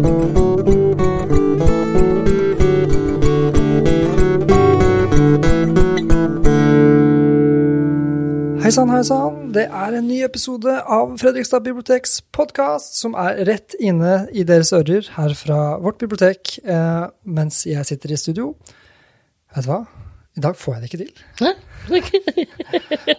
Hei sann, hei sann. Det er en ny episode av Fredrikstad biblioteks podkast som er rett inne i deres ører her fra vårt bibliotek eh, mens jeg sitter i studio. Vet du hva? I dag får jeg det ikke til.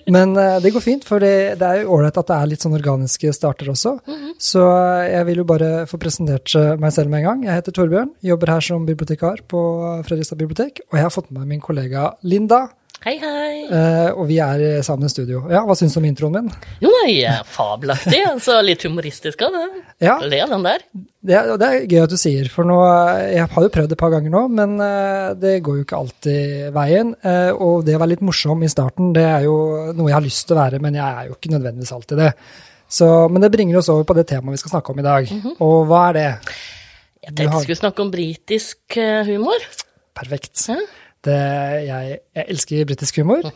Men uh, det går fint, for det, det er jo ålreit at det er litt sånn organiske starter også. Så eh, jeg vil jo bare få presentert eh, meg selv med en gang. Jeg heter Torbjørn, jobber her som bibliotekar på Fredrikstad bibliotek, og jeg har fått med meg min kollega Linda. Hei, hei. eh, Og vi er sammen i studio. Ja, hva syns du om introen min? Jo, nei, eh, fabelaktig. Altså litt humoristisk av det. Ja. Le av den der. Det det er gøy at du sier, for nå, eh, jeg har jo prøvd det et par ganger nå, men det går jo ikke alltid veien. Og det å være litt morsom i starten, det er jo noe jeg har lyst til å være, men jeg er jo ikke nødvendigvis alltid det. Så, men det bringer oss over på det temaet vi skal snakke om i dag. Og hva er det? Jeg tenkte tenkte har- vi skulle snakke om britisk humor. Perfekt. Hæ? Det, jeg, jeg elsker britisk humor,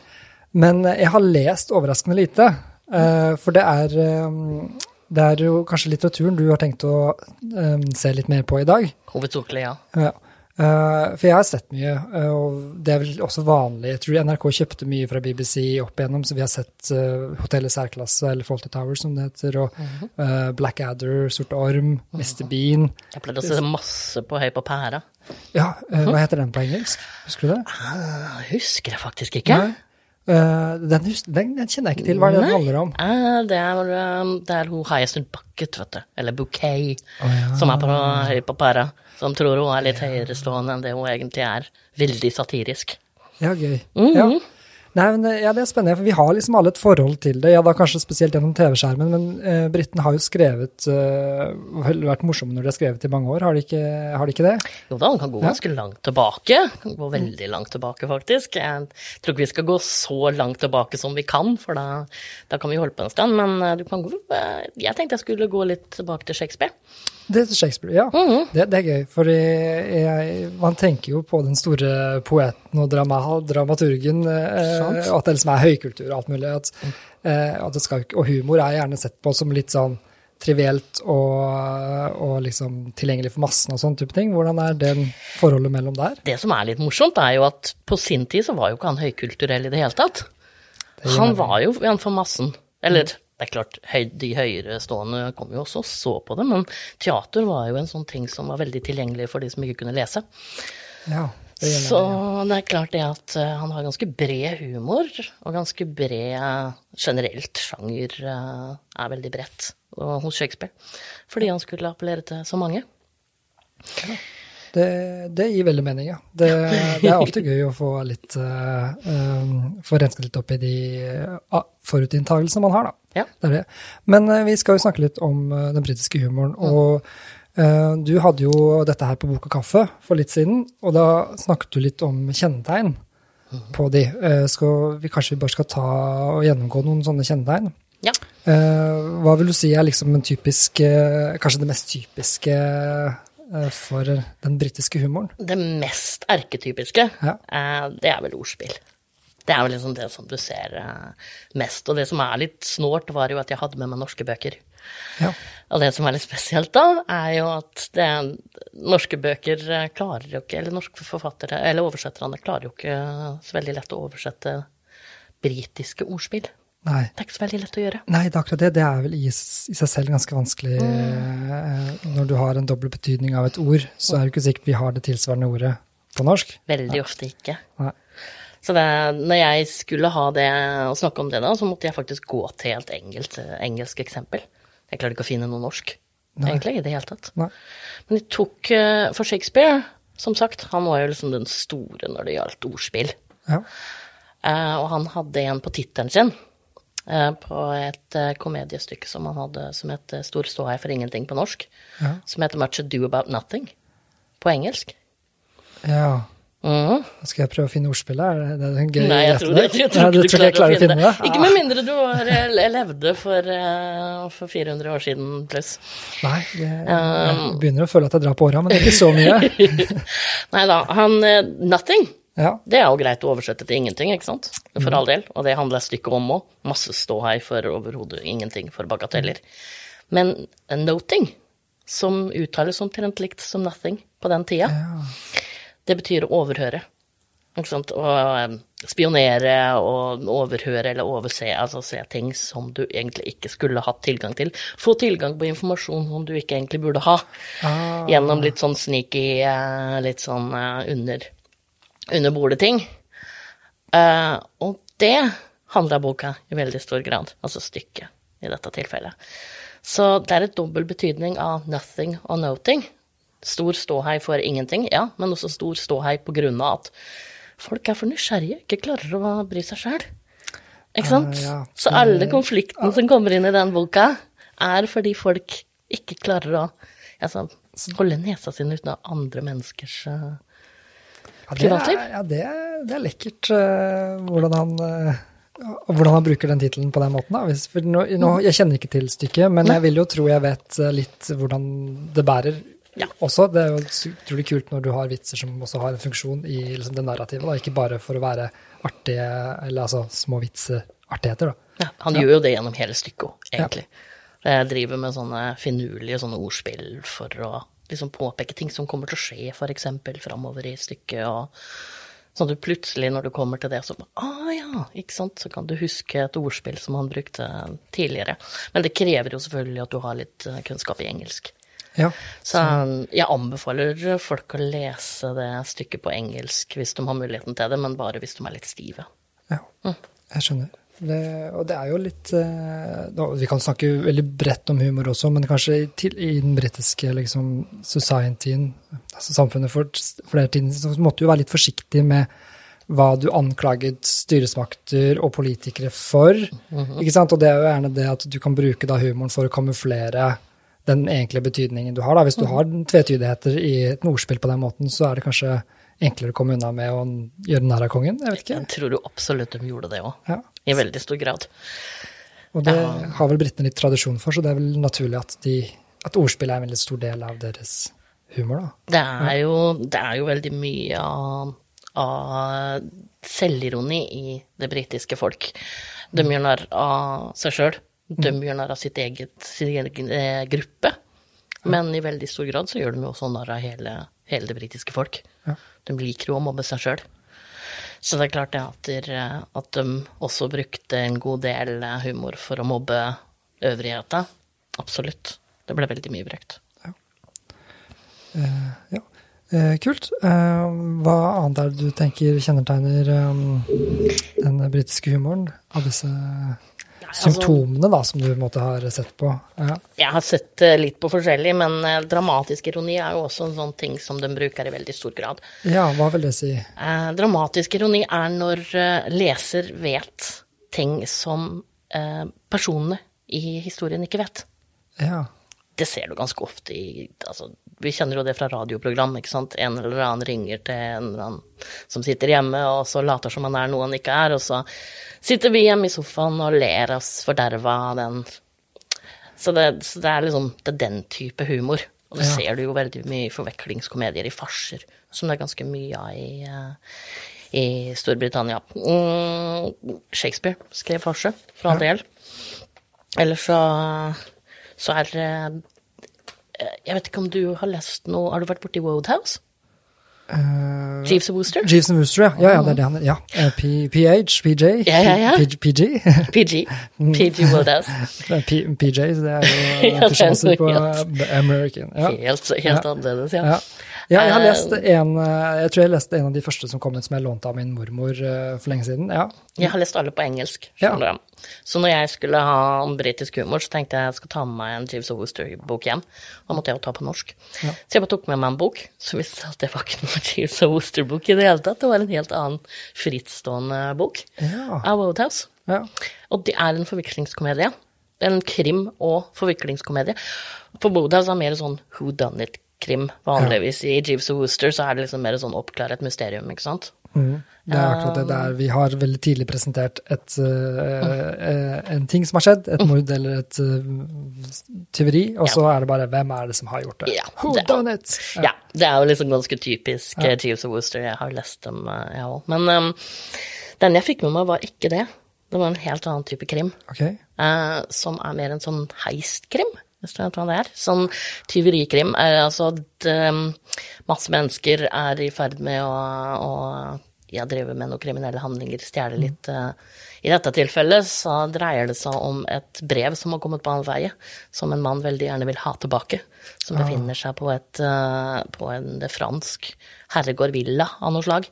men jeg har lest overraskende lite. eh, For det er, eh, det er jo kanskje litteraturen du har tenkt å eh, se litt mer på i dag. Hovedsakelig, ja. Ja. Eh, for jeg har sett mye, eh, og det er vel også vanlig. Jeg tror NRK kjøpte mye fra BBC opp igjennom, så vi har sett uh, Hotellet særklasse, eller Faulty Towers som det heter, og eh, Blackadder, Sorte Orm, Mr. Bean. Jeg pleide å se masse på Høy på pæra. Ja, eh, hva heter den på engelsk? Husker du det? Ah, husker jeg faktisk ikke. Nei. Uh, den, hus den, den kjenner jeg ikke til. Hva er det den handler om? Uh, det er, um, det er hun Highest Bucket, vet du. Eller Bouquet, som er på Høy på pæra. Som tror hun er litt høyerestående enn det hun egentlig er. Veldig satirisk. Ja, gøy. Mhm. Ja. Nei, men eh, ja, Det er spennende, for vi har liksom alle et forhold til det. Ja, da Kanskje spesielt gjennom TV-skjermen, men eh, britene har jo skrevet eh, vært morsomme når de har skrevet i mange år, har de ikke, har de ikke det? Jo da, han kan gå ganske langt tilbake. Kan gå veldig langt tilbake, faktisk. Jeg tror ikke vi skal gå så langt tilbake som vi kan, for da, da kan vi holde på en stund. Men eh, du kan gå eh, Jeg tenkte jeg skulle gå litt tilbake til Shakespeare. Det er Shakespeare, ja. det, det er gøy, for man tenker jo på den store poeten og drama, dramaturgen, eh, og at det liksom er høykultur og alt mulig. At, eh, at skal, og humor er gjerne sett på som litt sånn trivielt og, og liksom tilgjengelig for massen og sånn type ting. Hvordan er det forholdet mellom der? Det som er litt morsomt, er jo at på sin tid så var jo ikke han høykulturell i det hele tatt. Det Han var jo en for massen. Eller det er klart, de høyere stående kom jo også og så på det, men teater var jo en sånn ting som var veldig tilgjengelig for de som ikke kunne lese. Ja, det Så det er klart det at eh, han har ganske bred humor, og ganske bred generelt sjanger eh, er veldig bredt hos Shakespeare. Fordi han skulle appellere til så mange. Det, det gir veldig mening, ja. Det, det er alltid gøy å få litt uh, um, Få rensket litt opp i de uh, forutinntakelsene man har, da. Ja. Det er det. Men eh, vi skal jo snakke litt om eh, den britiske humoren. Og eh, du hadde jo dette her på Bok og kaffe for litt siden, og da snakket du litt om kjennetegn på de. Skal vi kanskje vi bare skal ta og gjennomgå noen sånne kjennetegn? Ja. Hva vil du si er liksom en typisk Kanskje det mest typiske for den britiske humoren? Det mest erketypiske, Ja. det er vel ordspill. Det er vel liksom det som du ser eh, mest. Og det som er litt snålt, var jo at jeg hadde med meg norske bøker. Ja. Og det som er litt spesielt da, er jo at det, norske bøker eh, klarer jo ikke, eller norske forfattere, eller oversetterne klarer jo ikke så veldig lett å oversette britiske ordspill. Nei. Det er ikke så veldig lett å gjøre. Nei, det er akkurat det. Det er vel i, i seg selv ganske vanskelig. Mm. Når du har en dobbel betydning av et ord, så er det ikke sikkert vi har det tilsvarende ordet på norsk. Veldig ofte ikke. Nei. Så det, når jeg skulle ha det og snakke om det da, så måtte jeg faktisk gå til helt engelsk, engelsk eksempel. Jeg klarte ikke å finne noe norsk, egentlig, i det hele tatt. Nei. Men jeg tok eh, for Shakespeare, som sagt, han var jo liksom den store når det gjaldt ordspill. Ja. Uh, og han hadde en på tittelen sin, eh, på et komediestykke som han hadde, som het Stor ståhei for ingenting på norsk, Ja. som heter Much Ado About Nothing på engelsk. ja. Da skal jeg prøve å finne ordspillet. Er det, det en gøy Nei, jeg tror, jeg, jeg, tror ikke du tror ikke jeg klarer å finne det? Ikke med mindre du har, levde for, eh, for 400 år siden pluss. Nei, jeg, jeg begynner å føle at jeg drar på åra, men det er ikke så mye. Nei da, han eh, Nothing, Ja, det er jo greit å oversette til ingenting, ikke sant? Mm. For all del. Og det handler stykket om òg. Masse ståhei for overhodet ingenting for bagateller. Men noting, som uttales omtrent likt som nothing på den tida. Ja. Det betyr å overhøre. Ikke sant? Å spionere og overhøre eller overse, altså se ting som du egentlig ikke skulle hatt tilgang til. Få tilgang på informasjon som du ikke egentlig burde ha. Ah. Gjennom litt sånn sneaky, eh, litt sånn eh, under, under bordet-ting. Eh, og det handler boka i veldig stor grad, altså stykket i dette tilfellet. Så det er et dobbel betydning av nothing og noting. Stor ståhei for ingenting, ja, men også stor ståhei på grunn av at folk er for nysgjerrige, ikke klarer å bry seg sjøl. Ikke sant? Uh, ja. Så alle konfliktene som kommer inn i den boka, er fordi folk ikke klarer å altså, holde nesa si uten andre menneskers eh, Ja, det Privatliv? er, ja, det er, det er lekkert eh, hvordan han eh, hvordan han bruker den tittelen på den måten. Da. Nå, nå, jeg kjenner ikke til stykket, men jeg vil jo tro jeg vet litt hvordan det bærer Ja. også. Det er jo utrolig kult når du har vitser som også har en funksjon i liksom, det narrativet, da. ikke bare for å være artige, eller altså små vitseartigheter. Da. Ja, han gjør jo det gjennom hele stykket òg, egentlig. Jeg driver med sånne finurlige sånne ordspill for å liksom påpeke ting som kommer til å skje, eksempel, framover i stykket, og sånn at du plutselig, når du kommer til det, så bare ah ja, ikke sant, så kan du huske et ordspill som han brukte tidligere. Men det krever jo selvfølgelig at du har litt eh, kunnskap i engelsk. Ja. Så jeg anbefaler folk å lese det stykket på engelsk hvis de har muligheten til det, men bare hvis de er litt stive. Ja, jeg skjønner. Det, og det er jo litt eh, da, Vi kan snakke veldig bredt om humor også, men kanskje i, til, i den britiske liksom, societyen, altså samfunnet for flere tiden, så måtte du være litt forsiktig med hva du anklaget styresmakter og politikere for. ikke sant? Og det er jo gjerne det at du kan bruke da humoren for å kamuflere den egentlige betydningen du har. Da. Hvis du har tvetydigheter i et ordspill på den måten, så er det kanskje enklere å komme unna med å gjøre narr av kongen. Jeg vet ikke. Jeg tror jo absolutt de gjorde det òg, Ja. i veldig stor grad. Og det Ja. har vel britene litt tradisjon for, så det er vel naturlig at, de, at ordspill er en veldig stor del av deres humor, da. Det er jo, det er jo veldig mye av, av selvironi i det britiske folk. De gjør narr av seg sjøl. De gjør narr av sitt eget, sin egen eh, gruppe. Men i veldig stor grad så gjør de også narr av hele, hele det britiske folk. Ja. De liker jo å mobbe seg sjøl. Så det er klart det at, der, at de også brukte en god del humor for å mobbe øvrigheta. Absolutt. Det ble veldig mye brukt. Ja. Eh, kult. Eh, hva annet er det du tenker kjennetegner eh, den britiske humoren? Av disse symptomene da, som du måtte ha sett på? Ja. Jeg har sett eh, litt på forskjellig, men eh, dramatisk ironi er jo også en sånn ting som de bruker i veldig stor grad. ja, hva vil det si? Eh, dramatisk ironi er når leser vet ting som eh, personene i historien ikke vet. Ja. Det ser du ganske ofte i altså, Vi kjenner jo det fra radioprogram. ikke sant? En eller annen ringer til en eller annen som sitter hjemme, og så later som han er noe han ikke er, og så sitter vi hjemme i sofaen og ler oss forderva av den. Så det, så det er liksom det er den type humor. Og det Ja. ser du jo veldig mye i forvekslingskomedier, i farser, som det er ganske mye av i, eh, i Storbritannia. Mm, Shakespeare skrev farse, for all del. Ellers så, så er det Jeg vet ikke om du har lest noe Har du vært borti Wodehouse? Uh, Jeeves and Wooster? Jeeves and Wooster, ja. ja. Ja, det er det han ja. Eh, PH, PJ, Ja, ja, ja. PG. PG. PG Wodehouse. Det er P PJ, det er jo er på eh, American. Ja. Helt, helt annerledes, ja. Ja. jeg har Eh, lest en eh, Jeg tror jeg leste en av de første som kom ut som jeg lånte av min mormor eh, for lenge siden. Ja. Jeg har lest alle på engelsk. Ja. du. Så når jeg skulle ha om britisk humor, så tenkte jeg jeg skal ta med meg en Jeeves og Wooster-bok hjem. Da måtte jeg jo ta på norsk. Ja. Så jeg bare tok med meg en bok, så viste at det var ikke noen Jeeves og Wooster-bok i det hele tatt. Det var en helt annen frittstående bok Ja. av Wodehouse. ja. Og det er en forviklingskomedie. En krim- og forviklingskomedie. For Wodehouse er mer sånn who done it-krim. Vanligvis i Jeeves og Wooster så er det liksom mer sånn oppklare et mysterium, ikke sant. Mm. Det er akkurat det der. Vi har veldig tidlig presentert et, uh, en ting som har skjedd, et mord eller et uh, tyveri, og så er det bare hvem er det som har gjort det? Ja, Who det- done it? Ja, det er jo liksom ganske typisk ja. Jeeves og Wooster. Jeg har lest dem, jeg òg. Men um, den jeg fikk med meg, var ikke det. Det var en helt annen type krim. okay. uh, som er mer en sånn heistkrim. Sånn tyverikrim er altså at um, masse mennesker er i ferd med å, å ja, drive med noen kriminelle handlinger, stjele litt. Uh, I dette tilfellet så dreier det seg om et brev som har kommet på avveie, som en mann veldig gjerne vil ha tilbake. Som befinner seg på, et, uh, på en fransk herregård villa av noe slag.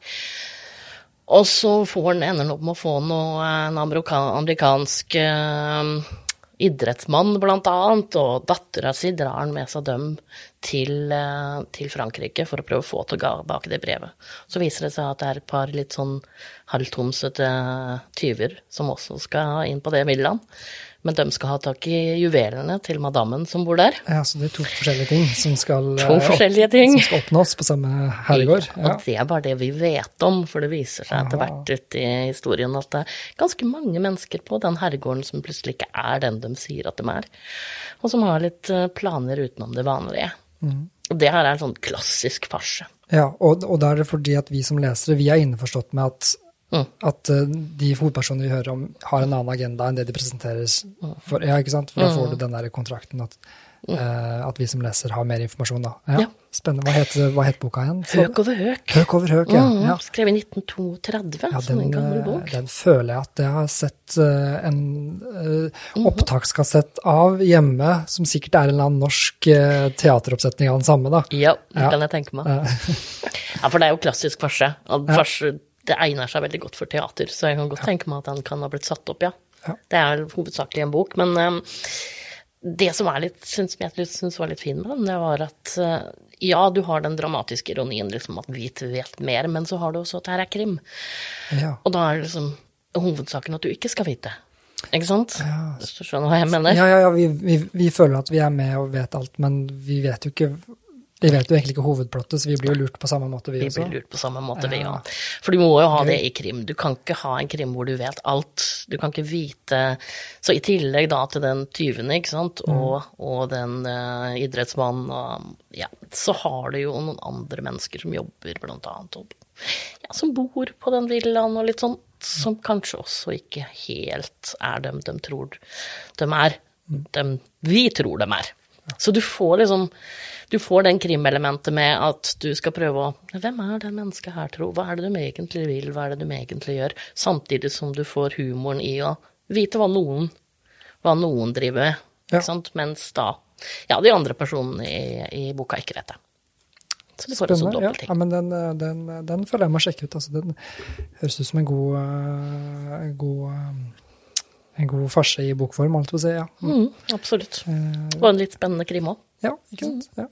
Og så får han ender han opp med å få noe, en amerikansk idrettsmann, blant annet, og dattera si drar han med seg dem til, uh, til, Frankrike for å prøve å få tilbake det brevet. Så viser det seg at det er et par litt sånn halvtomsete tyver som også skal inn på det villaen. Men de skal ha tak i juvelene til madammen som bor der. Ja, Så det er to forskjellige ting som skal, to forskjellige ting. Som skal oppnås på samme herregård? Ja. Og det er bare det vi vet om, for det viser seg etter hvert ute i historien at det er ganske mange mennesker på den herregården som plutselig ikke er den de sier at de er, og som har litt eh, planer utenom det vanlige. Mm. Og det her er en sånn klassisk farse. Ja, og, og da er det fordi at vi som lesere, vi er innforstått med at Mm. At uh, de hovedpersonene vi hører om, har en annen agenda enn det de presenteres for. Ja, ikke sant? For da får du mm. den der kontrakten at, at vi som leser har mer informasjon, da. Ja, ja. Spennende. Hva het, hva het boka igjen? Så, høk over høk. Høk over høk, ja. Mm, ja. Skrevet i 1932, ja, den, en gammel bok. Den føler jeg at jeg har sett uh, en uh, opptakskassett av hjemme, som sikkert er en eller annen norsk teateroppsetning av den samme, da. Ja, det kan jeg tenke meg. ja, for det er jo klassisk farse. Farse det egner seg veldig godt for teater, så jeg kan godt tenke meg at den kan ha blitt satt opp, ja. Det er hovedsakelig en bok, men det som er litt, synes, jeg syns var litt fin med den, det var at uh, ja, du har den dramatiske ironien, liksom at vi vet mer, men så har du også at her er krim. Ja. Og da er liksom hovedsaken at du ikke skal vite. Ikke sant? Ja. Hvis du skjønner hva jeg mener? Ja, ja, ja. Vi, vi, vi, føler at vi er med og vet alt, men vi vet jo ikke vi vet jo egentlig ikke hovedplottet, så vi blir jo lurt på samme måte, vi, vi også. Vi blir lurt på samme måte, vi òg. For du må jo ha det i krim. Du kan ikke ha en krim hvor du vet alt. Du kan ikke vite Så i tillegg da til den tyvene, ikke sant, mm. og, og den uh, idrettsmannen og ja, så har du jo noen andre mennesker som jobber, blant annet, og ja, som bor på den villaen og litt sånn, som kanskje også ikke helt er dem de tror de er. Dem vi tror de er. Så du får liksom du får den krimelementet med at du skal prøve å Hvem er det mennesket her, tro? Hva er det de egentlig vil? Hva er det de egentlig gjør? Samtidig som du får humoren i å vite hva noen, hva noen driver med. Ja. Mens da Ja, de andre personene i, i boka ikke vet det. Så du får Spennende. Ja, ja, men den, den, den, føler jeg må sjekke ut. Altså, den høres ut som en god, en god en god farse i bokform, alt på å si. Ja. Mm. Mm, absolutt. Var en litt spennende krim òg. Ja, ikke sant. Ja.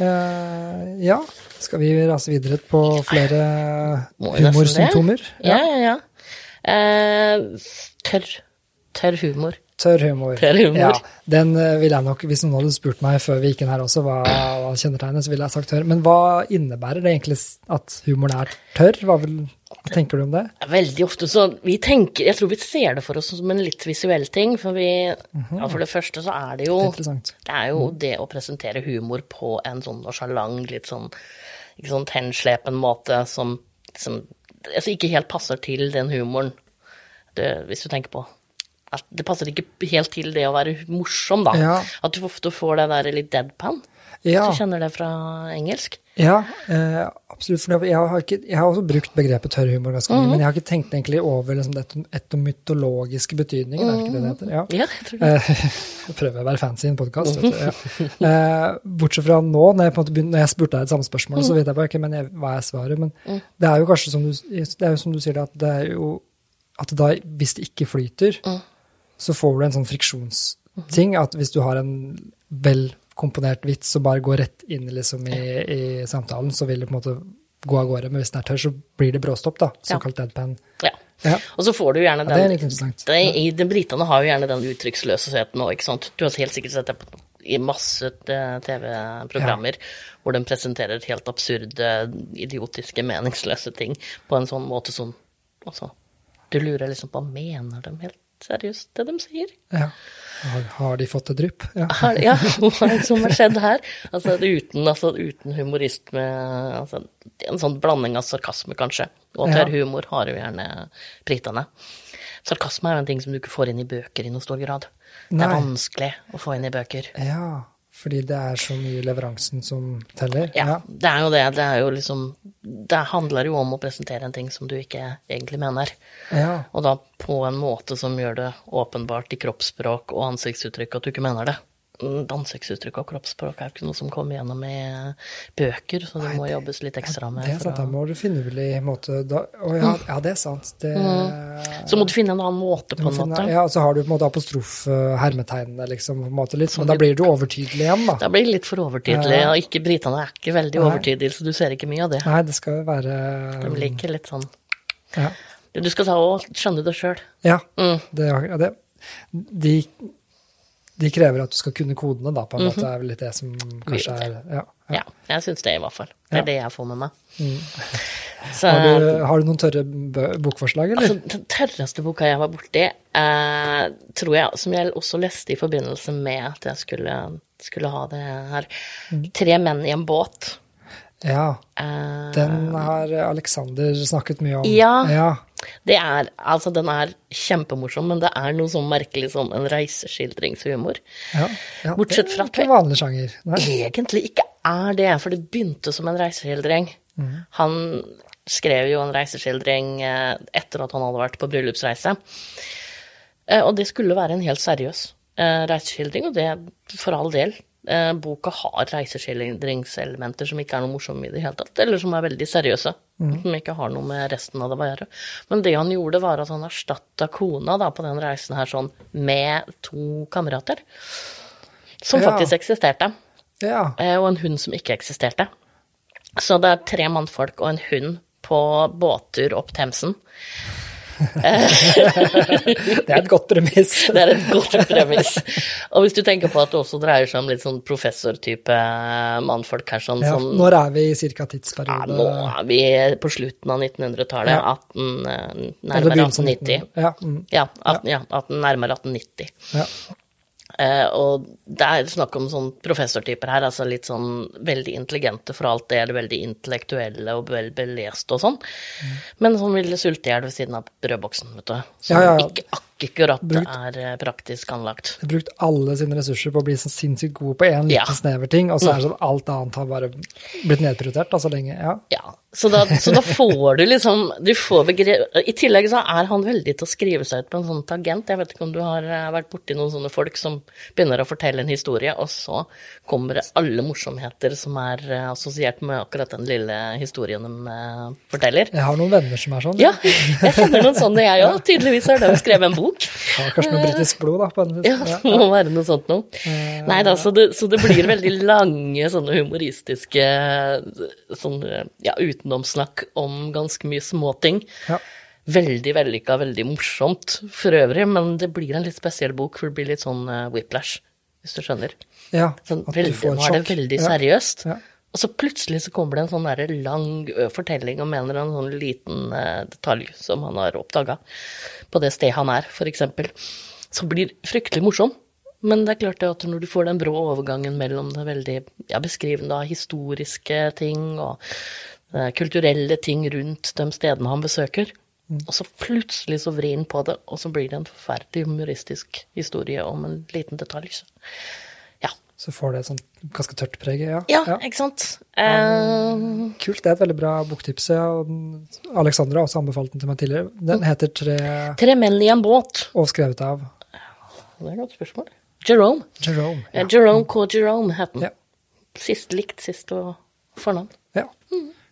Uh, ja. Skal vi rase videre på flere humorsymptomer? Ja, ja, ja. Uh, tørr. Tørr humor. Tørr humor. Tørr humor. Ja, den eh, vil jeg nok, Hvis noen hadde spurt meg før vi gikk inn her også hva, hva kjennetegnet, så ville jeg sagt tørr. Men hva innebærer det egentlig at humoren er tørr? Hva, vil, hva tenker du om det? Veldig ofte så vi tenker Jeg tror vi ser det for oss som en litt visuell ting. For vi mm -hmm. ja, For det første så er det jo Det er jo mm. det å presentere humor på en sånn nonsjalant, litt sånn ikke sånn henslepen måte som, som altså ikke helt passer til den humoren, det, hvis du tenker på at det passer ikke helt til det å være morsom, da. Ja. At du ofte får det der litt deadpan. Ja. Du kjenner det fra engelsk? Ja, eh, absolutt. For jeg har, ikke, jeg har, også brukt begrepet tørr humor ganske mye, mm -hmm. men jeg har ikke tenkt egentlig over liksom, det etomytologiske betydningen, mm -hmm. er det ikke det det heter? Ja, ja jeg tror det. Eh, jeg prøver å være fancy i en podkast. Ja. Eh, bortsett fra nå, når jeg, begynner, når jeg spurte deg et samme spørsmål, mm -hmm. så vet jeg bare ikke men jeg, hva er svaret. Men det er jo kanskje som du, det er jo som du sier, at det er jo at da, hvis det ikke flyter, så får du en sånn friksjonsting. At hvis du har en vel komponert vits og bare går rett inn liksom, i, i, samtalen, så vil det på en måte gå av gårde. Men hvis den er tørr, så blir det bråstopp, da. Såkalt ja. deadpan. Ja. ja. Og så får du gjerne den ja, Det er interessant. De Britene har jo gjerne den uttrykksløsheten òg, ikke sant. Du har helt sikkert sett det på, i masse eh, TV-programmer hvor de presenterer helt absurde, idiotiske, meningsløse ting på en sånn måte som Altså, du lurer liksom på Mener de helt seriøst det de sier. Ja. Har, har de fått et drypp? Ja. Har, ja, hva er det som har skjedd her? Altså uten, altså, uten humorisme altså, En sånn blanding av sarkasme, kanskje. Og tørr humor har jo gjerne britene. Sarkasme er jo en ting som du ikke får inn i bøker i noen stor grad. Det er vanskelig å få inn i bøker. Ja, fordi det er så mye leveransen som teller. Ja, det er jo det. Det er jo liksom Det handler jo om å presentere en ting som du ikke egentlig mener. Ja. Og da på en måte som gjør det åpenbart i kroppsspråk og ansiktsuttrykk at du ikke mener det. Mm, Ansiktsuttrykk og kroppsspråk er jo ikke noe som kommer gjennom i bøker, så det må jobbes litt ekstra med. Det er sant, sant, da må du finurlig måte da, Å ja, ja, det er sant. Det, Så må du finne en annen måte, på en måte. Ja, og så har du på en måte apostrof-hermetegnene, liksom, på en måte litt, men da blir du overtydelig igjen, da. Da blir det litt for overtydelig, og ikke, britene er ikke veldig Nei. overtydelige, så du ser ikke mye av det. Nei, det skal jo være De liker litt sånn Ja. Du skal ta og skjønne det sjøl. ja Mm. det, det, de, de krever at du skal kunne kodene, da, på en måte, er vel litt det som kanskje er Ja. Ja, jeg syns det, i hvert fall. Det er Ja. det jeg får med meg. Så, Har, du, har du noen tørre bokforslag, eller? altså, den tørreste boka jeg var borti, eh, tror jeg, som jeg også leste i forbindelse med at jeg skulle, skulle ha det her, Mm. 'Tre menn i en båt'. Ja. Eh, Den har Alexander snakket mye om. Ja. ja. det er, altså, den er kjempemorsom, men det er noe sånn merkelig sånn en reiseskildringshumor. ja, ja Bortsett fra ikke vanlig sjanger. Nei. egentlig ikke er det, for det begynte som en reiseskildring. Han skrev jo en reiseskildring eh, etter at han hadde vært på bryllupsreise. Eh, Og det skulle være en helt seriøs reiseskildring, og det for all del. Eh, Boka har reiseskildringselementer som ikke er noe morsomme i det hele tatt, eller som er veldig seriøse. Som ikke har noe med resten av det å gjøre. Men det han gjorde, var at han erstatta kona da, på den reisen her sånn med to kamerater. Som Ja. faktisk eksisterte. Ja. Eh, og en hund som ikke eksisterte. Så det er tre mannfolk og en hund på båttur opp Themsen. Det er et godt premiss. Det er et godt premiss. Og hvis du tenker på at det også dreier seg om litt sånn professortype mannfolk her, sånn Ja, som når er vi i cirka ja. Nå er vi på slutten av 1900-tallet. Ja. 18, eh, nærmere 1890. 1900. Ja, mm, Ja, 18, ja, 18, nærmere 1890. ja. Eh, og det er snakk om sånn professortyper her, altså litt sånn veldig intelligente for alt det, eller veldig intellektuelle og vel beleste og sånn, men som ville sulte i hjel ved siden av brødboksen, vet du. Som Ja, ja, ikke akkurat Brukt- er eh, praktisk anlagt. De har brukt alle sine ressurser på å bli så sinnssykt gode på én liten Ja. snever ting, og så er det sånn alt annet har bare blitt nedprioritert da, så lenge. Ja. Ja, så da, så da får du liksom du får begrep, I tillegg så er han veldig til å skrive seg ut på en sånn tangent. Jeg vet ikke om du har eh, vært borti noen sånne folk som begynner å fortelle en historie, og så kommer det alle morsomheter som er eh, assosiert med akkurat den lille historien de eh, forteller. Jeg har noen venner som er sånn. Ja, jeg kjenner noen sånne, jeg òg. Tydeligvis har de skrevet en bok. Ja, kanskje noe britisk blod, da. På en, Ja, det må være noe sånt noe. Nei da, så det, så det blir veldig lange sånne humoristiske sånn, ja, utenomsnakk om ganske mye småting. Ja. Veldig vellykka, veldig morsomt for øvrig, men det blir en litt spesiell bok, for det blir litt sånn eh, whiplash, hvis du skjønner. ja Sånn, at du får et sjokk. nå er det veldig seriøst. Ja. Og så plutselig så kommer det en sånn lang fortelling om en eller annen sånn liten eh, detalj som han har oppdaga på det stedet han er, f.eks. Som blir fryktelig morsom. Men det er klart det at når du får den brå overgangen mellom det veldig ja, beskrivende av historiske ting og kulturelle ting rundt de stedene han besøker, og så plutselig så vrir han på det, og så blir det en forferdelig humoristisk historie om en liten detalj. Så. Ja. Så får det et sånt ganske tørt preg. Ja. Ja, ikke sant? Um, Kult. Det er et veldig bra boktips. Ja. og Alexandra har også anbefalt den til meg tidligere. Den heter Tre Tre menn i en båt. og skrevet av Det er et godt spørsmål. Jerome. Jerome. ja. Jerome K. Jerome het den. Ja. Sist likt, sist og fornavn. Ja.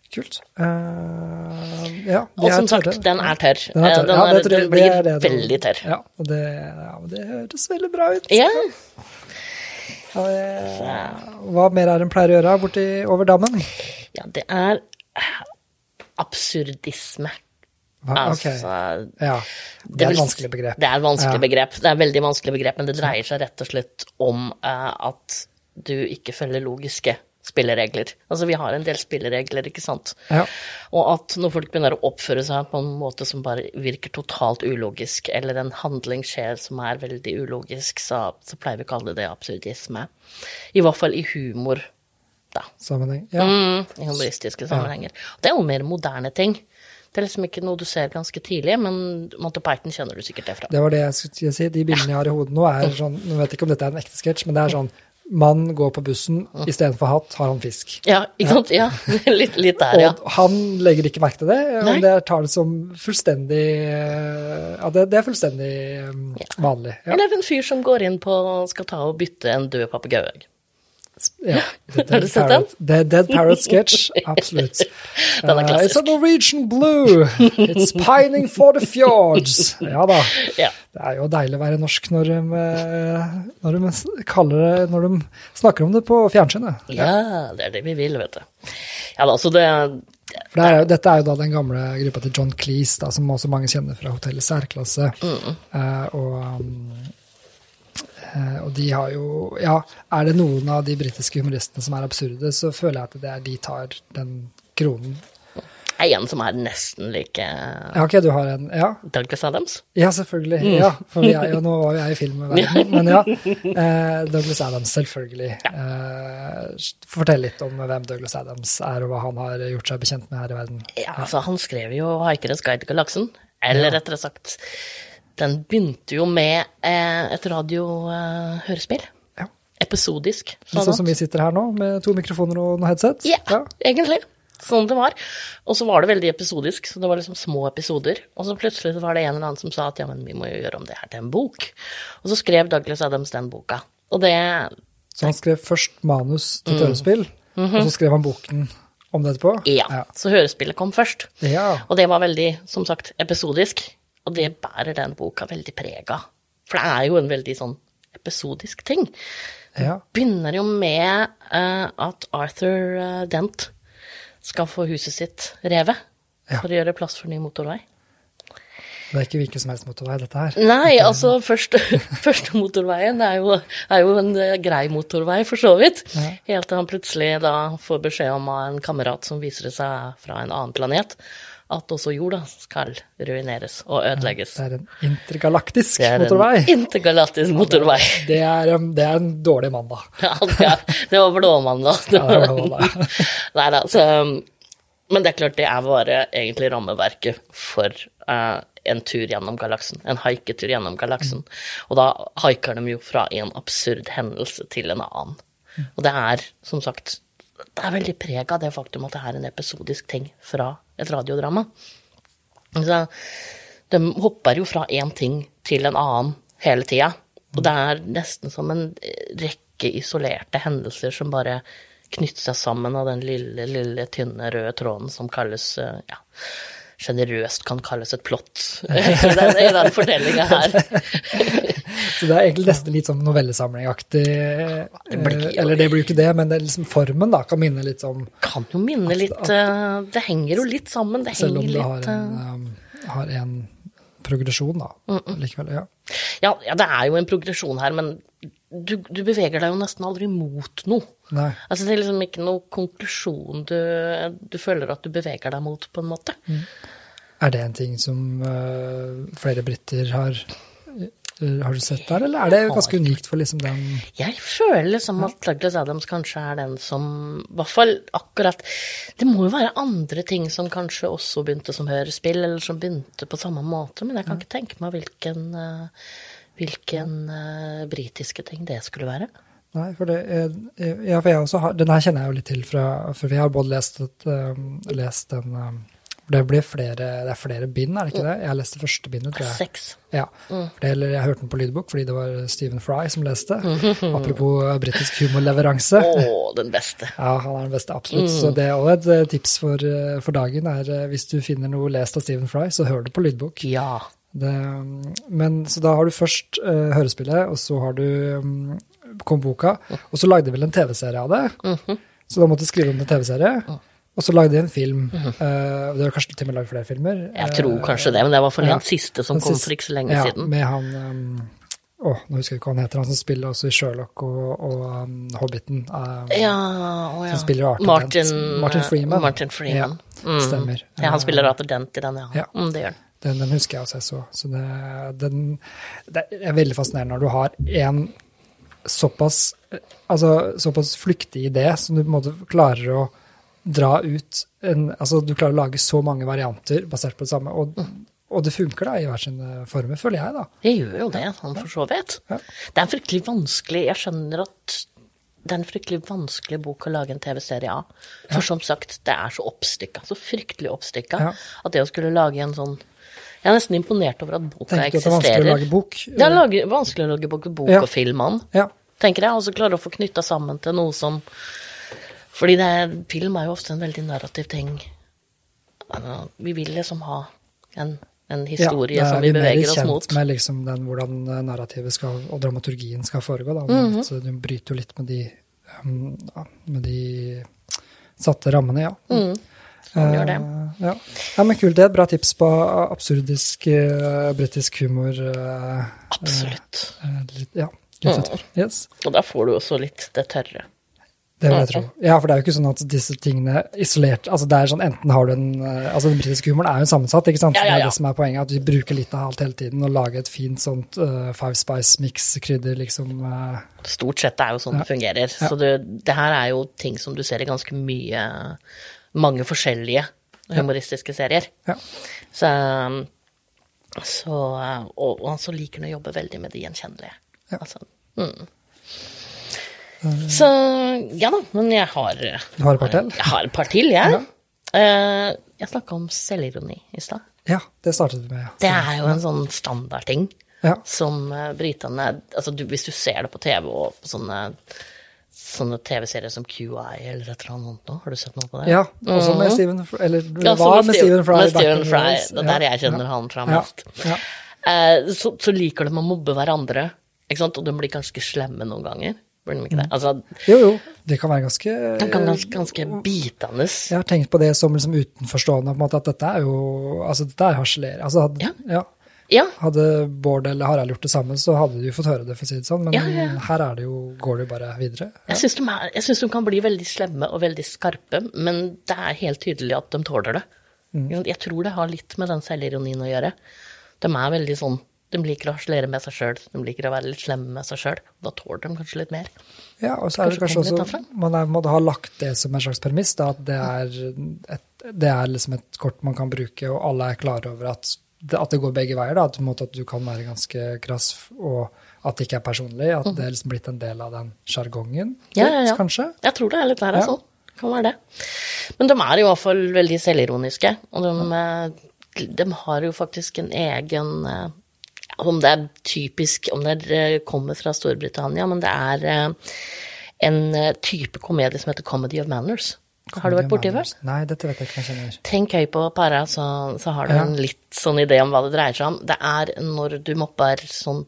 Kult. Uh, ja, Og som sagt, den er tørr. Den, er Eh, tørr. Den, ja, er, det tror den blir det det veldig tørr. Ja, og det, ja, det høres veldig bra ut. Ja. Ja, det- Hva mer er det en pleier å gjøre borti over dammen? ja, det er eh, absurdisme. Hva? Ok. Altså Ja, det er et vanskelig begrep. Det er et vanskelig Ja. begrep. Det er et veldig vanskelig begrep, men det dreier seg rett og slett om uh, at du ikke følger logiske spilleregler. Altså, vi har en del spilleregler, ikke sant? Ja. Og at når folk begynner å oppføre seg på en måte som bare virker totalt ulogisk, eller en handling skjer som er veldig ulogisk, så, så pleier vi å kalle det absurdisme. I hvert fall i humor, da. Sammenheng. Ja. Mm, I humoristiske sammenhenger. Det er jo mer moderne ting. Det er liksom ikke noe du ser ganske tidlig, men Monty Python kjenner du sikkert det fra. Det var det jeg skulle si. De bildene jeg har i hodet nå, er sånn Nå vet jeg ikke om dette er en ekte sketsj, men det er sånn Mann går på bussen, istedenfor hatt har han fisk. Ja, ikke sant? Ja, litt, litt der, ja. Og han legger ikke merke til det, Nei. det tar det som fullstendig Ja, det, det er fullstendig ja. vanlig. Ja. Eller en fyr som går inn på skal ta og bytte en død papegøye. ja. Har du sett den? The Dead Parrot Sketch, absolutt. Den er Uh, klassisk. it's a Norwegian blue, it's pining for the fjords. Ja da. Ja. Det er jo deilig å være norsk når de, eh, når de, det, når de snakker om det på fjernsynet. ja, det er det vi vil, vet du. Ja da, så det For det er, dette er jo da den gamle gruppa til John Cleese, da, som også mange kjenner fra Hotellet Særklasse. særklasse. Eh, og, eh, og de har jo Ja, er det noen av de britiske humoristene som er absurde, så føler jeg at det er de tar den kronen. En som er nesten like Ja, ok, du har en Ja, Douglas Adams. ja selvfølgelig. Ja, for vi er jo, nå var jo jeg i filmverdenen, men ja. Eh, Douglas Adams, selvfølgelig. Eh, fortell litt om hvem Douglas Adams er, og hva han har gjort seg bekjent med her i verden. Ja, altså, han skrev jo 'Haikerens guide til galaksen'. Eller rettere sagt, den begynte jo med eh, et radiohørespill. Ja. Episodisk. Litt sånn som vi sitter her nå, med to mikrofoner og noe headset. Ja, egentlig. Sånn det var. Og så var det veldig episodisk, så det var liksom små episoder. Og så plutselig så var det en eller annen som sa at ja, men vi må jo gjøre om det her til en bok. Og så skrev Douglas Adams den boka. Og det Så han skrev først manus til mm. hørespill, og så skrev han boken om det etterpå? Ja. Så hørespillet kom først. Ja. Og det var veldig, som sagt, episodisk. Og det bærer den boka veldig preg av. For det er jo en veldig sånn episodisk ting. ja. Begynner jo med uh, at Arthur uh, Dent skal få huset sitt revet. Ja. For å gjøre plass for ny motorvei. Det er ikke hvilken som helst motorvei, dette her. Nei, altså første, første motorveien er jo, er jo en eh, grei motorvei, for så vidt. Ja. Helt til han plutselig da får beskjed om av en kamerat som viser seg fra en annen planet, at også jorda skal ruineres og ødelegges. Det er en intergalaktisk Det er motorvei. en intergalaktisk motorvei. Det er, um, det er en dårlig mann, da. Ja, det, var blåmandag. da. Ja, det var blåmann, Nei da, så Men det er klart, det er bare egentlig rammeverket for uh, en tur gjennom galaksen. En haiketur gjennom galaksen. Og da haiker de jo fra en absurd hendelse til en annen. Og det er, som sagt, det er veldig preg av det faktum at det er en episodisk ting fra et radiodrama. Så de hopper jo fra én ting til en annen hele tida. Og det er nesten som en rekke isolerte hendelser som bare knytter seg sammen av den lille, lille, tynne røde tråden som kalles eh, ja, generøst kan kalles et plott i den, i den fortellinga her. Så det er egentlig nesten litt sånn novellesamlingaktig. eh, Eller det blir jo ikke det, men det liksom formen da, kan minne litt om Kan jo minne litt at, Det henger jo litt sammen. Det Selv om det har en, eh, har en progresjon, da. Likevel. Ja. ja, ja, det er jo en progresjon her, men du, du beveger deg jo nesten aldri mot noe. Nei. Altså Det er liksom ikke noe konklusjon du, du føler at du beveger deg mot, på en måte. Er det en ting som uh, flere briter har Har du sett der, eller er det ganske unikt for liksom den Jeg føler liksom at Douglas Adams kanskje er den som I hvert fall akkurat Det må jo være andre ting som kanskje også begynte som hørespill, eller som begynte på samme måte, men jeg kan ikke tenke meg hvilken, eh, hvilken uh, britiske ting det skulle være. Nei, for det ja, for jeg også har, Den her kjenner jeg jo litt til fra For vi har både lest, et, lest den det blir flere, det er flere bind, er det ikke det? Jeg har lest det første bindet, tror jeg. Seks. Ja, for det, eller jeg hørte den på lydbok fordi det var Stephen Fry som leste. Apropos uh, britisk humorleveranse. Å, den beste. Ja, han er den beste, absolutt. Så det er også et uh, tips for, uh, for dagen er hvis du finner noe lest av Stephen Fry, så hør det på lydbok. Ja. Det, um, men så da har du først uh, hørespillet, og så har du um, kom boka, og så lagde de vel en TV-serie av det. Så da måtte de skrive om en TV-serie. Og så lagde de en film. uh, det var kanskje til og med lagd flere filmer. Jeg tror kanskje det, men det var for ja. den siste som Den kom siste- for ikke så lenge ja, siden. Med han um, Å, nå husker jeg ikke hva han heter, han som spiller også i Sherlock og, og um, Hobbiten. Um, Ja, å ja. Som spiller Arthur Martin, Dent. Martin Freeman. Martin Freeman. Ja, stemmer. Ja, han spiller Arthur Dent i den, ja. Ja. Mm, det gjør han. Den, den husker jeg også jeg så. så det, den, det er veldig fascinerende når du har en såpass, altså, såpass flyktig idé som du på en måte klarer å dra ut en Altså, du klarer å lage så mange varianter basert på det samme, og, og det funker da i hver sin form, føler jeg, da. Det gjør jo det, sånn for så vidt. Ja. Det er en fryktelig vanskelig Jeg skjønner at det er en fryktelig vanskelig bok å lage en TV-serie av. For som sagt, det er så oppstykka, så fryktelig oppstykka, Ja. at det å skulle lage en sånn Jeg er nesten imponert over at boka Tenker du at det er vanskelig å lage bok? Det er lage, vanskelig å lage bok, bok Ja. og film om, Ja. tenker jeg. Og så klare å få knytta sammen til noe som Fordi det er, film er jo ofte en veldig narrativ ting. Altså, Vi vil liksom ha en, en historie ja, som vi, vi er mer kjent med liksom den, hvordan eh, narrativet skal, og dramaturgien skal foregå. Da. Men at Du bryter jo litt med de, um, ja, med de satte rammene, ja. Mm, man gjør det. Eh, ja. ja, men kult. Det er et bra tips på absurdisk uh, britisk humor. Uh, Absolutt. litt, ja, Mm. Yes. Og da får du også litt det tørre. Det vil jeg tro. Ja, for det er jo ikke sånn at disse tingene isolert altså det er sånn Enten har du en eh, Altså den britiske humoren er jo sammensatt, ikke sant? Ja, ja, Det er det som er poenget, at vi bruker litt av alt hele tiden og lager et fint sånt uh, Five Spice-mix-krydder, liksom. Uh. Stort sett er jo sånn det fungerer. Så det, det her er jo ting som du ser i ganske mye Mange forskjellige humoristiske serier. ja. Så, så Og, og så liker han å jobbe veldig med de gjenkjennelige. Ja. Altså, mm. Så ja da, men jeg har Du har et par til? Jeg har et par til, jeg. Eh, jeg snakka om selvironi i stad. Ja, det startet vi med. ja. Det er jo en sånn standardting. Ja. som uh, britene altså du, Hvis du ser det på TV og på sånne, sånne TV-serier som QI eller et eller annet nå, har du sett noe på det? ja, også med Stephen Fry Eller. Ja, var med Stephen Fry. Med Stephen Fry. Det er der jeg kjenner ja. han fra mest. ja. Eh, så, så liker de å mobbe hverandre, ikke sant? og de blir ganske slemme noen ganger. Blir de ikke det? Altså, Jo, jo. Det kan være ganske Det kan være ganske bitende. Jeg har tenkt på det som liksom utenforstående, på en måte, at dette er jo Altså, dette er harselering. Altså, hadde, Ja. ja. Ja, Hadde Bård eller Harald gjort det samme, så hadde de jo fått høre det, for å si det sånn. Men Ja, ja. her er det jo, går det jo bare videre. jeg syns de, synes de kan bli veldig slemme og veldig skarpe, men det er helt tydelig at de tåler det. Mm. Jeg tror det har litt med den selvironien å gjøre. De er veldig sånn De liker å harselere med seg sjøl, de liker å være litt slemme med seg sjøl. Da tåler de kanskje litt mer. Ja, og så er det Kanskje kanskje også Man er, må ha lagt det som en slags premiss, da, at det er, et, det er liksom et kort man kan bruke, og alle er klare over at det, at det går begge veier. Da, at, måte at du kan være ganske krass, og at det ikke er personlig. At det er liksom blitt en del av den sjargongen, Ja, ja, ja. kanskje. Jeg tror det er litt der, altså. Kan være det. Men de er i hvert fall veldig selvironiske, og de, eh, de har jo faktisk en egen eh, Om det er typisk, om det er, kommer fra Storbritannia, men det er eh, en eh, type komedie som heter Comedy of Manners. Har du vært borti før? Nei, dette vet jeg ikke jeg. Tenk høy på para, så, så har du Ja. en litt sånn idé om hva det dreier seg om. Det er når du mopper sånn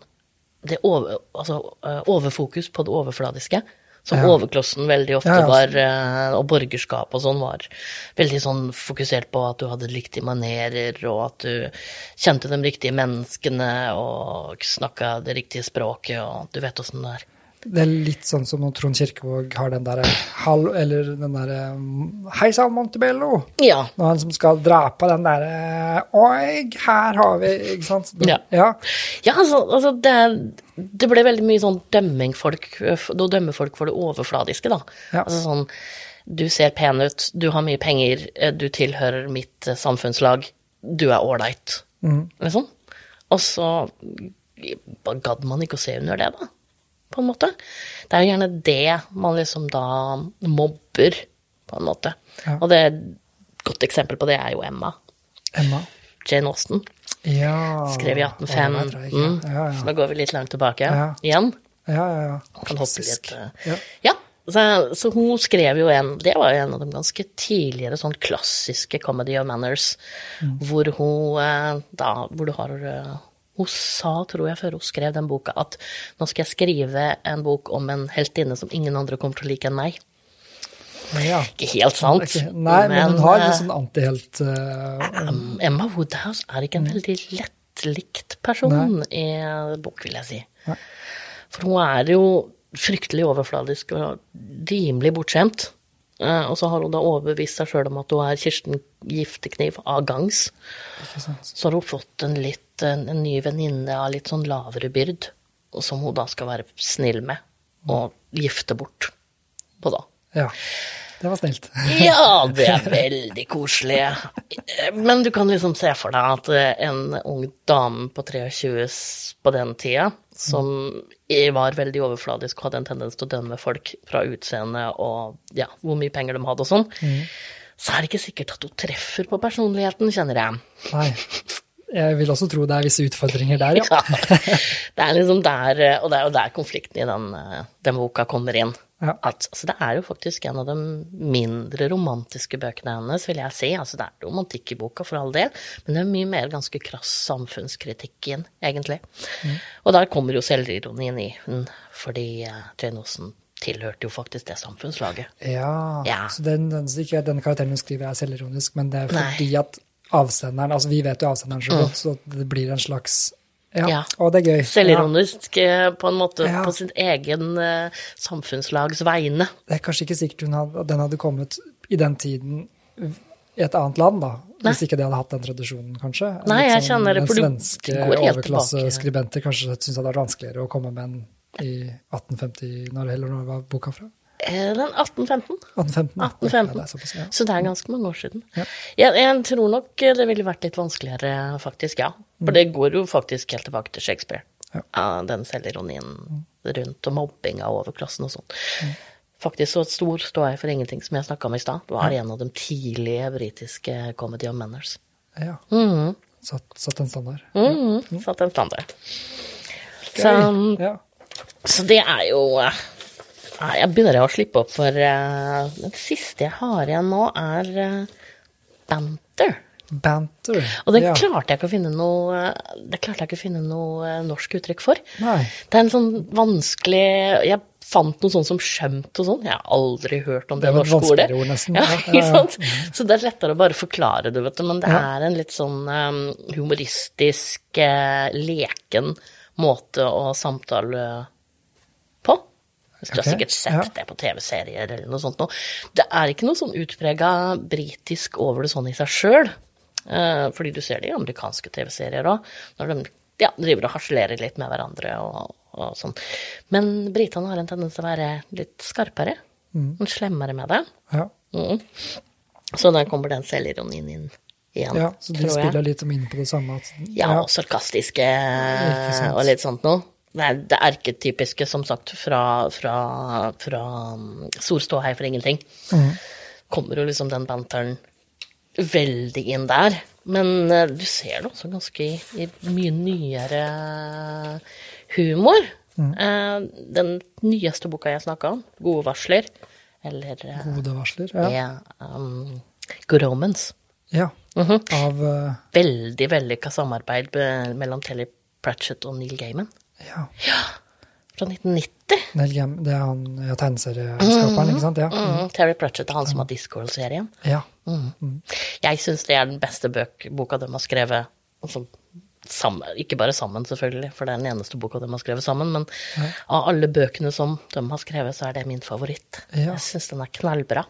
det over, altså, eh, overfokus på det overfladiske. Som Ja. overklossen veldig ofte Ja, ja, var, eh, og borgerskap og sånn var veldig sånn fokusert på at du hadde riktige manerer, og at du kjente de riktige menneskene og snakka det riktige språket, og du vet åssen det er. Det er litt sånn som når Trond Kirkevåg har den derre eller den derre um, Hei sann, Montebello! Ja. Når han som skal dra på den derre Oi, her har vi Ikke sant? Ja. ja. Ja, altså, altså det, det ble veldig mye sånn dømming folk Da dømmer folk for det overfladiske, da. Ja. Altså sånn Du ser pen ut, du har mye penger, eh, du tilhører mitt eh, samfunnslag, du er ålreit. Liksom. Og så gadd man ikke å se under det, da. På en måte. Det er jo gjerne det man liksom da mobber, på en måte. Ja. Og det et godt eksempel på det er jo Emma. Emma. Jane Austen. Ja Skrev i Å, det vet jeg 1815. Ja, Ja, Så ja. da går vi litt langt tilbake Ja. igjen. ja, ja, ja. Kan hoppe litt. eh. Ja. Ja, så, så hun skrev jo en Det var jo en av de ganske tidligere sånn klassiske Comedy of Manners, Mm. hvor hun eh, da Hvor du har eh, Hun sa, tror jeg, før hun skrev den boka, at nå skal jeg skrive en bok om en heltinne som ingen andre kommer til å like enn meg. ja. Ikke helt sant. Ok, Nei, men, hun har en litt sånn antihelt Um, Emma Woodhouse er ikke en veldig lettlikt person i bok, vil jeg si. Nei. For hun er jo fryktelig overfladisk og rimelig bortskjemt. Eh, Og så har hun da overbevist seg sjøl om at hun er Kirsten Giftekniv av gangs. Så har hun fått en, litt, en, en ny venninne av litt sånn lavere byrd, som hun da skal være snill med og gifte bort på, da. Ja. Det var snilt. Ja, det er veldig koselig. Men du kan liksom se for deg at en ung dame på 23 på den tida, som var veldig overfladisk og hadde en tendens til å dømme folk fra utseende og ja, hvor mye penger de hadde og sånn, så er det ikke sikkert at hun treffer på personligheten, kjenner jeg. Nei. Jeg vil også tro det er visse utfordringer der, ja. Ja. Det er liksom der, og det er jo der konflikten i den, den boka kommer inn. Ja. At, altså det er jo faktisk en av de mindre romantiske bøkene hennes, vil jeg si. Altså det er romantikk i boka, for all del, men det er mye mer ganske krass samfunnskritikk inn, egentlig. Og der kommer jo selvironien i den, fordi uh, Jane Austen tilhørte jo faktisk det samfunnslaget. Ja, Ja. så den, den, den karakteren hun skriver er selvironisk, men det er Nei. fordi at avsenderen, altså vi vet jo avsenderen så godt, så det blir en slags Ja, Ja. Og det er gøy. Selvironisk ja. på en måte Ja. på sin egen uh, samfunnslags vegne. Det er kanskje ikke sikkert hun hadde, den hadde kommet i den tiden i et annet land, da. Nei. Hvis ikke det hadde hatt den tradisjonen, kanskje. Nei, jeg kjenner det, den for du- svenske det går helt overklasseskribenter kanskje syntes det hadde vært vanskeligere å komme med en i 1850, når, eller når var boka fra? Eh, Den 1815. 1815? Ja, 1815. det er såpass, ja. Så det er ganske mange år siden. Ja. Jeg, jeg tror nok det ville vært litt vanskeligere, faktisk, ja. For det går jo faktisk helt tilbake til Shakespeare. Ja. den selvironien rundt og mobbing av overklassen og sånn. Faktisk så stor står jeg for ingenting, som jeg snakka om i stad. Det var en av de tidlige britiske comedy of manners. ja. Mhm. Satt, satt en standard. Mhm. Satt en standard. Så, Ja. så det er jo eh, Jeg begynner å slippe opp for uh, Det siste jeg har igjen nå, er uh, banter. Banter. Og det ja. klarte jeg ikke å finne noe Det klarte jeg ikke å finne noe eh, norsk uttrykk for. Nei. Det er en sånn vanskelig Jeg fant noe sånn som skjømt og sånn. Jeg har aldri hørt om det, Det norske ordet. ord, nesten. Ja, ikke sant? Så det er lettere å bare forklare det, vet du. Men det Ja. er en litt sånn um, humoristisk, uh, leken måte å samtale. Du har Ok, sikkert sett ja. det på TV-serier eller noe sånt noe. Det er ikke noe sånn utprega britisk over det sånn i seg sjøl. fordi du ser det i amerikanske TV-serier òg, når de ja, driver og harselerer litt med hverandre og, og sånn. Men britene har en tendens til å være litt skarpere. Litt slemmere med det. Ja. Mm. Så der kommer den selvironien inn igjen, ja, så de spiller litt inn på det samme. At, Ja, og sarkastiske og litt sånt noe. Er det erketypiske, som sagt, fra, fra, fra um, Stor ståhei for ingenting. Mm. Kommer jo liksom den banteren veldig inn der. Men eh, du ser det også ganske i, i mye nyere humor. Mm. Eh, den nyeste boka jeg snakka om, 'Gode varsler', eller eh, Gode varsler. Ja. er um, Good Omens. ja. -hmm. Av uh... Veldig vellykka samarbeid mellom Telly Pratchett og Neil Gaiman. Ja. Fra 1990. Neil Gaiman, det er han ja, tegneserieskaperen, ikke sant? Ja. Mm. Terry Pratchett er han som har Discworld-serien. ja. Jeg syns det er den beste bøk, boka de har skrevet. Altså, sammen, ikke bare sammen, selvfølgelig, for det er den eneste boka de har skrevet sammen, men av alle bøkene som de har skrevet, så er det min favoritt. Ja. Jeg syns den er knallbra.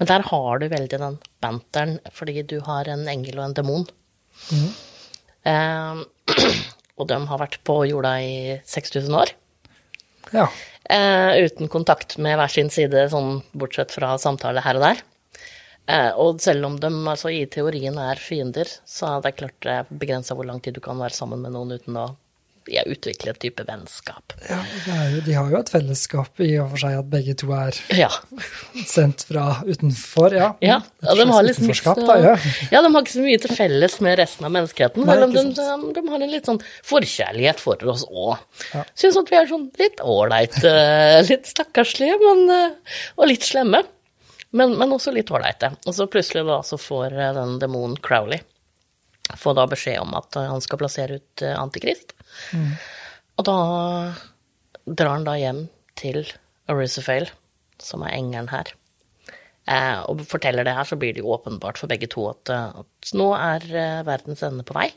Men der har du veldig den banteren, fordi du har en engel og en demon. Eh, og de har vært på jorda i 6000 år. ja. Eh, uten kontakt med hver sin side, sånn bortsett fra samtale her og der. Eh, og selv om de altså, i teorien er fiender, så er det klart det er begrensa hvor lang tid du kan være sammen med noen uten å ja, utviklet en type vennskap. ja det jo, de har jo et fellesskap i og for seg at begge to er Ja. sendt fra utenfor. Ja, ja. ja de har liksom ikke så, da, ja. ja, de har ikke så mye til felles med resten av menneskeheten, Nei, de, de, de har en litt sånn forkjærlighet for oss òg. Ja. Syns at vi er sånn litt ålreite, litt stakkarslige, men eh, Og litt slemme. Men, men også litt ålreite. Og så plutselig da så får eh, den demonen Crowley får da beskjed om at eh, han skal plassere ut Antikrist. Antikrist. Og da drar han da hjem til Aristophale, som er engelen her. Eh, og forteller det her, så blir det jo åpenbart for begge to at, eh, at nå er eh, verdens ende på vei.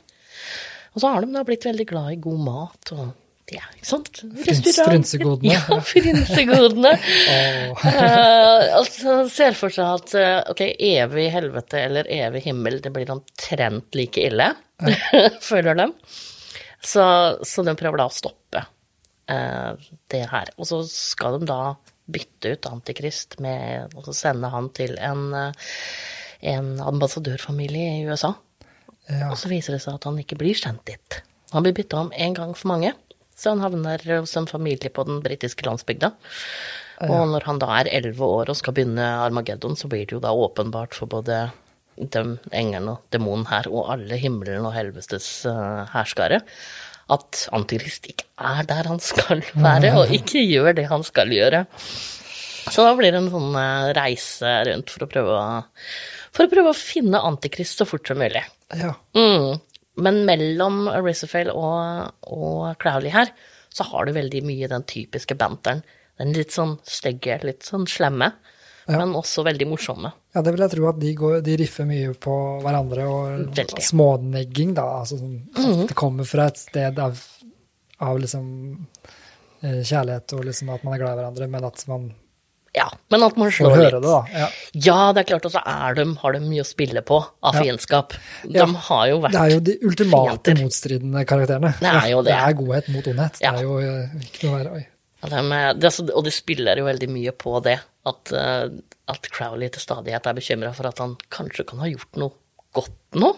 Og så har de da blitt veldig glad i god mat og ja, ikke sant? Frynsegodene. Ja, frynsegodene. Eh, altså, ser for seg at eh, ok, evig helvete eller evig himmel, det blir omtrent like ille, føler de. Så, så de prøver da å stoppe uh, det her. Og så skal de da bytte ut Antikrist med å sende han til en, en ambassadørfamilie i USA. Ja. Og så viser det seg at han ikke blir sendt dit. Han blir bytta om én gang for mange, så han havner hos en familie på den britiske landsbygda. Og når han da er elleve år og skal begynne Armageddon, så blir det jo da åpenbart for både dem, engelen og demonen her, og alle himmelen og helvestes uh, herskare, at Antikrist ikke er der han skal være, og ikke gjør det han skal gjøre. Så da blir det en sånn uh, reise rundt for å prøve å, for å prøve å finne Antikrist så fort som mulig. ja. Mm. Men mellom Risafale og, og Crowley her, så har du veldig mye den typiske banteren. Den litt sånn stygge, litt sånn slemme, men også veldig morsomme. Ja, det vil jeg tro at de, går, de riffer mye på hverandre, og Veldig. smånegging, da. Altså sånn, at det kommer fra et sted av, av liksom eh, kjærlighet og liksom at man er glad i hverandre, men at man Ja, men at man slår litt. det, da. Ja. Ja, det er klart, og så de, har de mye å spille på av Ja. fiendskap. De Ja. har jo vært Det er jo de ultimate fiender. motstridende karakterene. Det er jo det. Det er godhet mot ondhet. Ja. Det er jo eh, ikke noe verre. Ja, det og de spiller jo veldig mye på det, at, eh, at Crowley til stadighet er bekymra for at han kanskje kan ha gjort noe godt nå.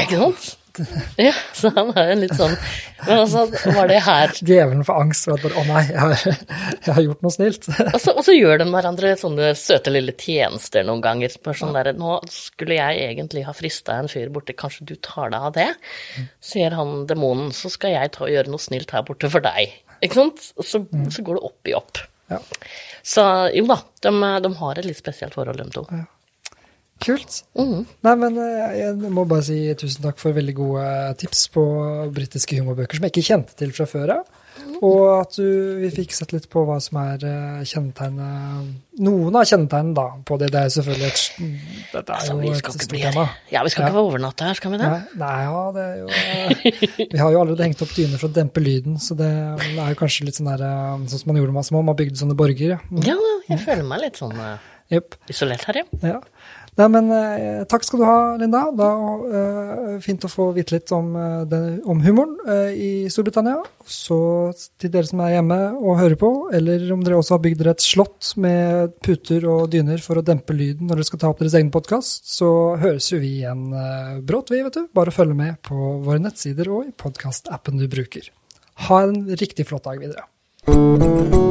Ikke sant? Ja, så han har jo litt sånn Men altså, var det her Djevelen får angst for at bare, å nei, jeg har, jeg har gjort noe snilt. Og så, og så gjør de hverandre sånne søte lille tjenester noen ganger. Bare sånn der, nå skulle jeg egentlig ha frista en fyr borte, kanskje du tar deg av det? Sier han demonen, så skal jeg ta og gjøre noe snilt her borte for deg. Ikke sant? Så, så går det opp i opp. Ja. Så jo da, de, de har et litt spesielt forhold, de to. Kult. Mm. Nei, men eh, jeg må bare si tusen takk for veldig gode tips på britiske humorbøker som jeg ikke kjente til fra før av. Og at du, vi fikk sett litt på hva som er eh, kjennetegnet Noen av kjennetegnene da, på det. Det er selvfølgelig et Dette er Altså, jo et stort tema. Ja, vi skal ikke overnatte her, skal vi det? Nei, nei, ja, det er jo eh, Vi har jo allerede hengt opp dyner for å dempe lyden, så det er jo kanskje litt sånn der eh, Sånn som man gjorde da man var små, man bygde sånne borger. Ja. Ja, jeg føler meg litt sånn Yep. Isolert her, ja. Ja. Nei, men eh, takk skal du ha, Linda. Da, eh, fint å få vite litt om, eh, den, om humoren eh, i Storbritannia. Så til dere som er hjemme og hører på, eller om dere også har bygd dere et slott med puter og dyner for å dempe lyden når dere skal ta opp deres egen podkast, så høres jo vi igjen eh, brått, vi, vet du. Bare følg med på våre nettsider og i podkastappen du bruker. Ha en riktig flott dag videre.